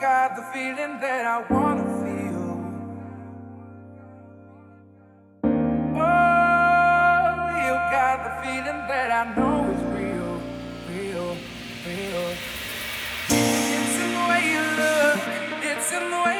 got the feeling that I wanna feel. Oh, you got the feeling that I know is real, real, real. It's in the way you look, it's in the way.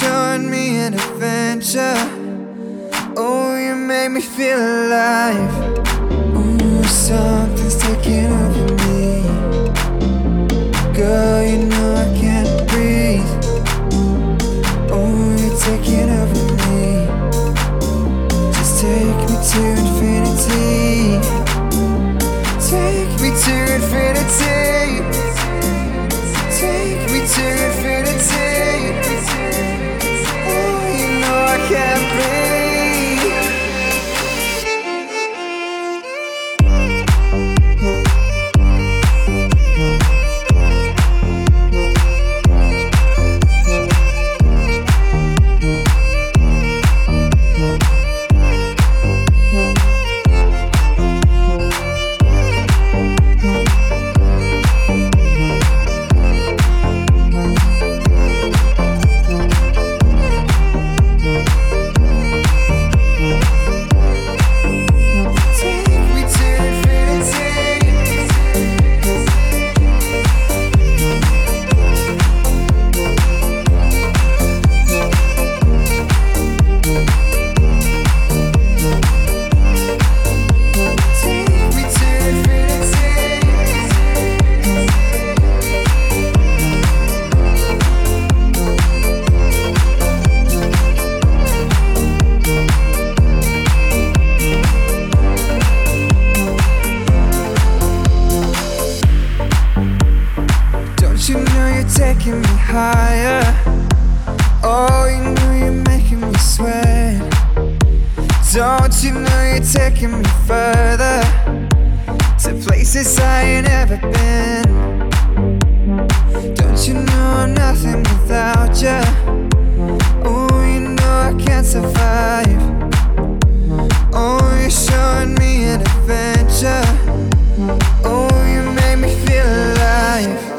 taught me an adventure. Oh, you made me feel alive. Ooh, something's taking over me. Girl, you Don't you know you're taking me further to places I ain't ever been? Don't you know I'm nothing without you? Oh, you know I can't survive. Oh, you're showing me an adventure. Oh, you make me feel alive.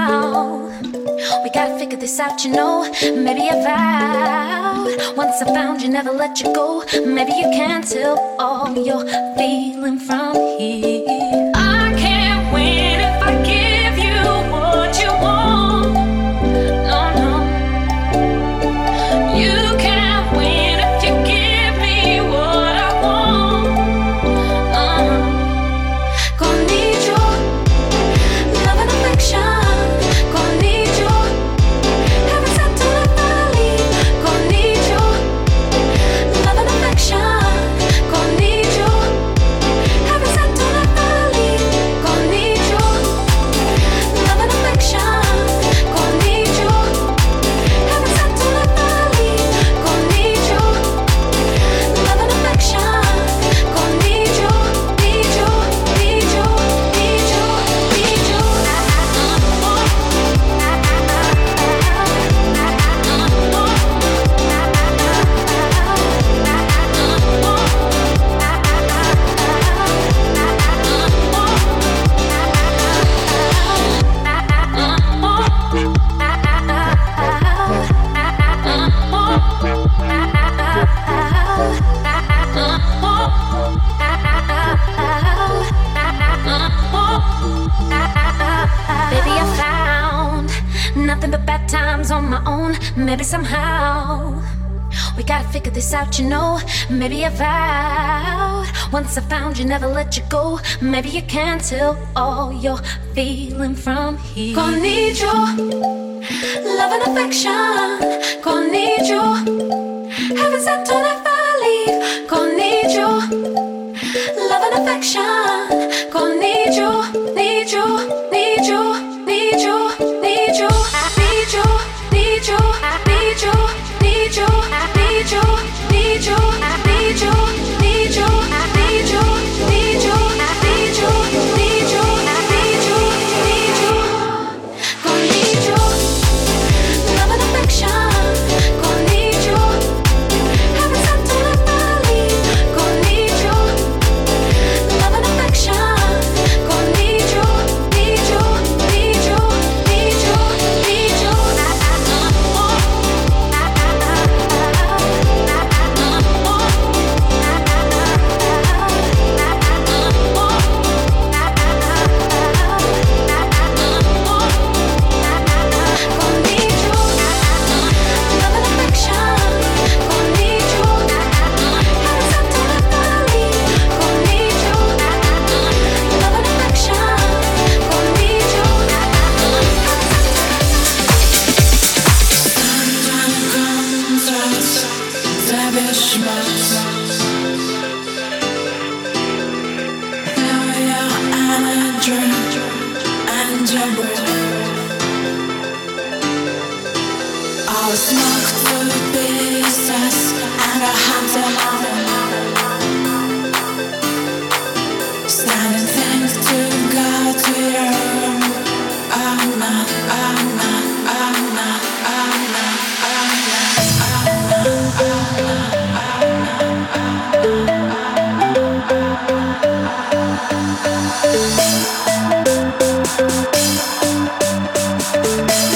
now. We gotta figure this out, you know. Maybe I vow. Once I found you, never let you go. Maybe you can tell all you're feeling from here. somehow. We gotta figure this out, you know. Maybe I vowed once I found you, never let you go. Maybe you can tell all you're feeling from here. Gonna need your love and affection. Gonna need you heaven sent on Thank you.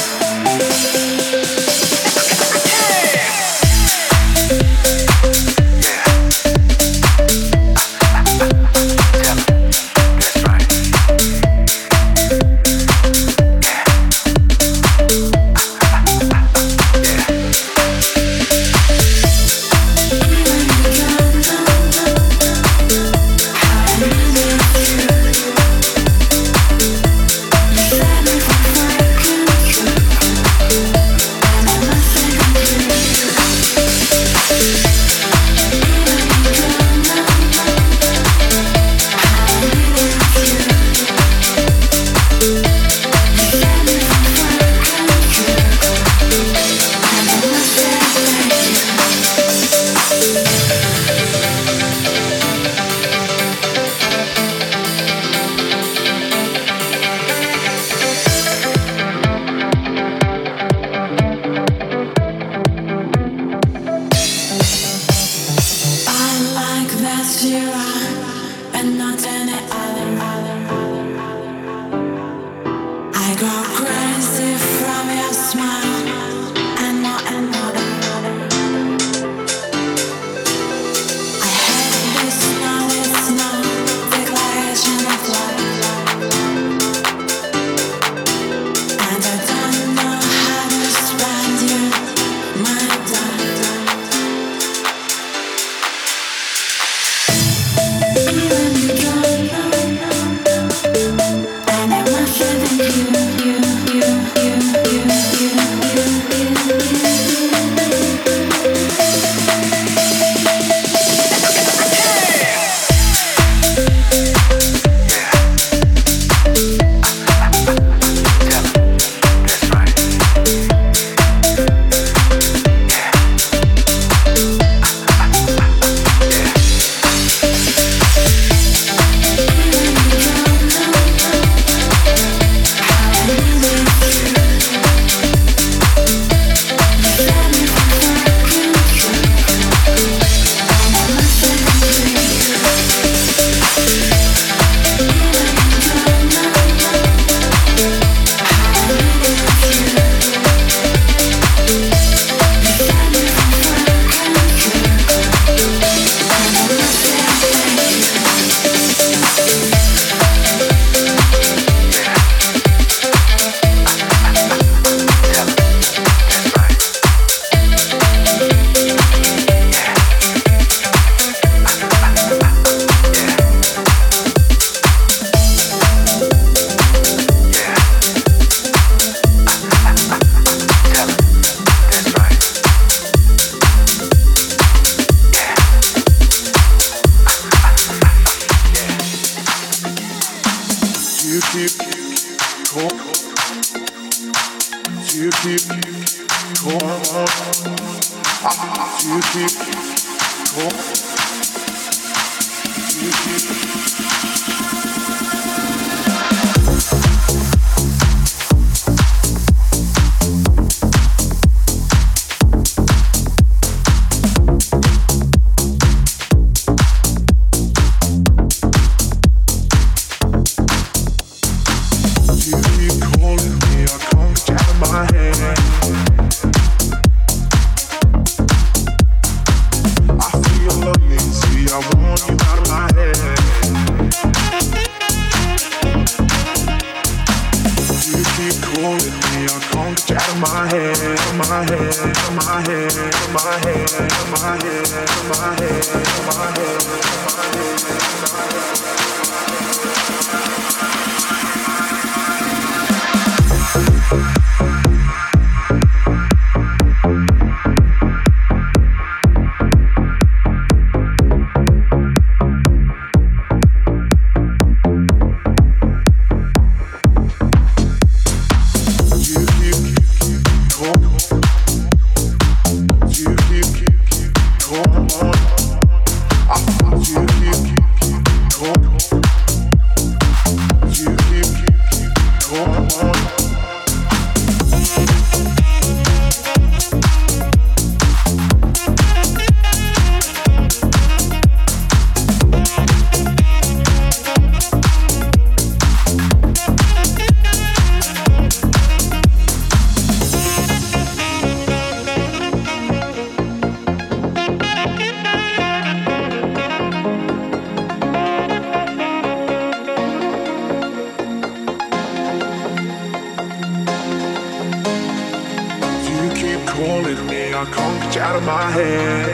I can't get you out of my head.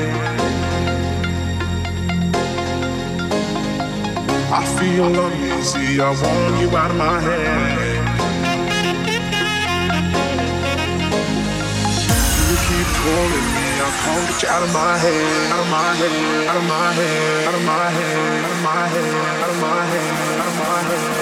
I feel uneasy, I want you out of my head. You keep calling me, I can't get you out of my head, out of my head, out of my head, out of my head, out of my head, out of my head, out of my head.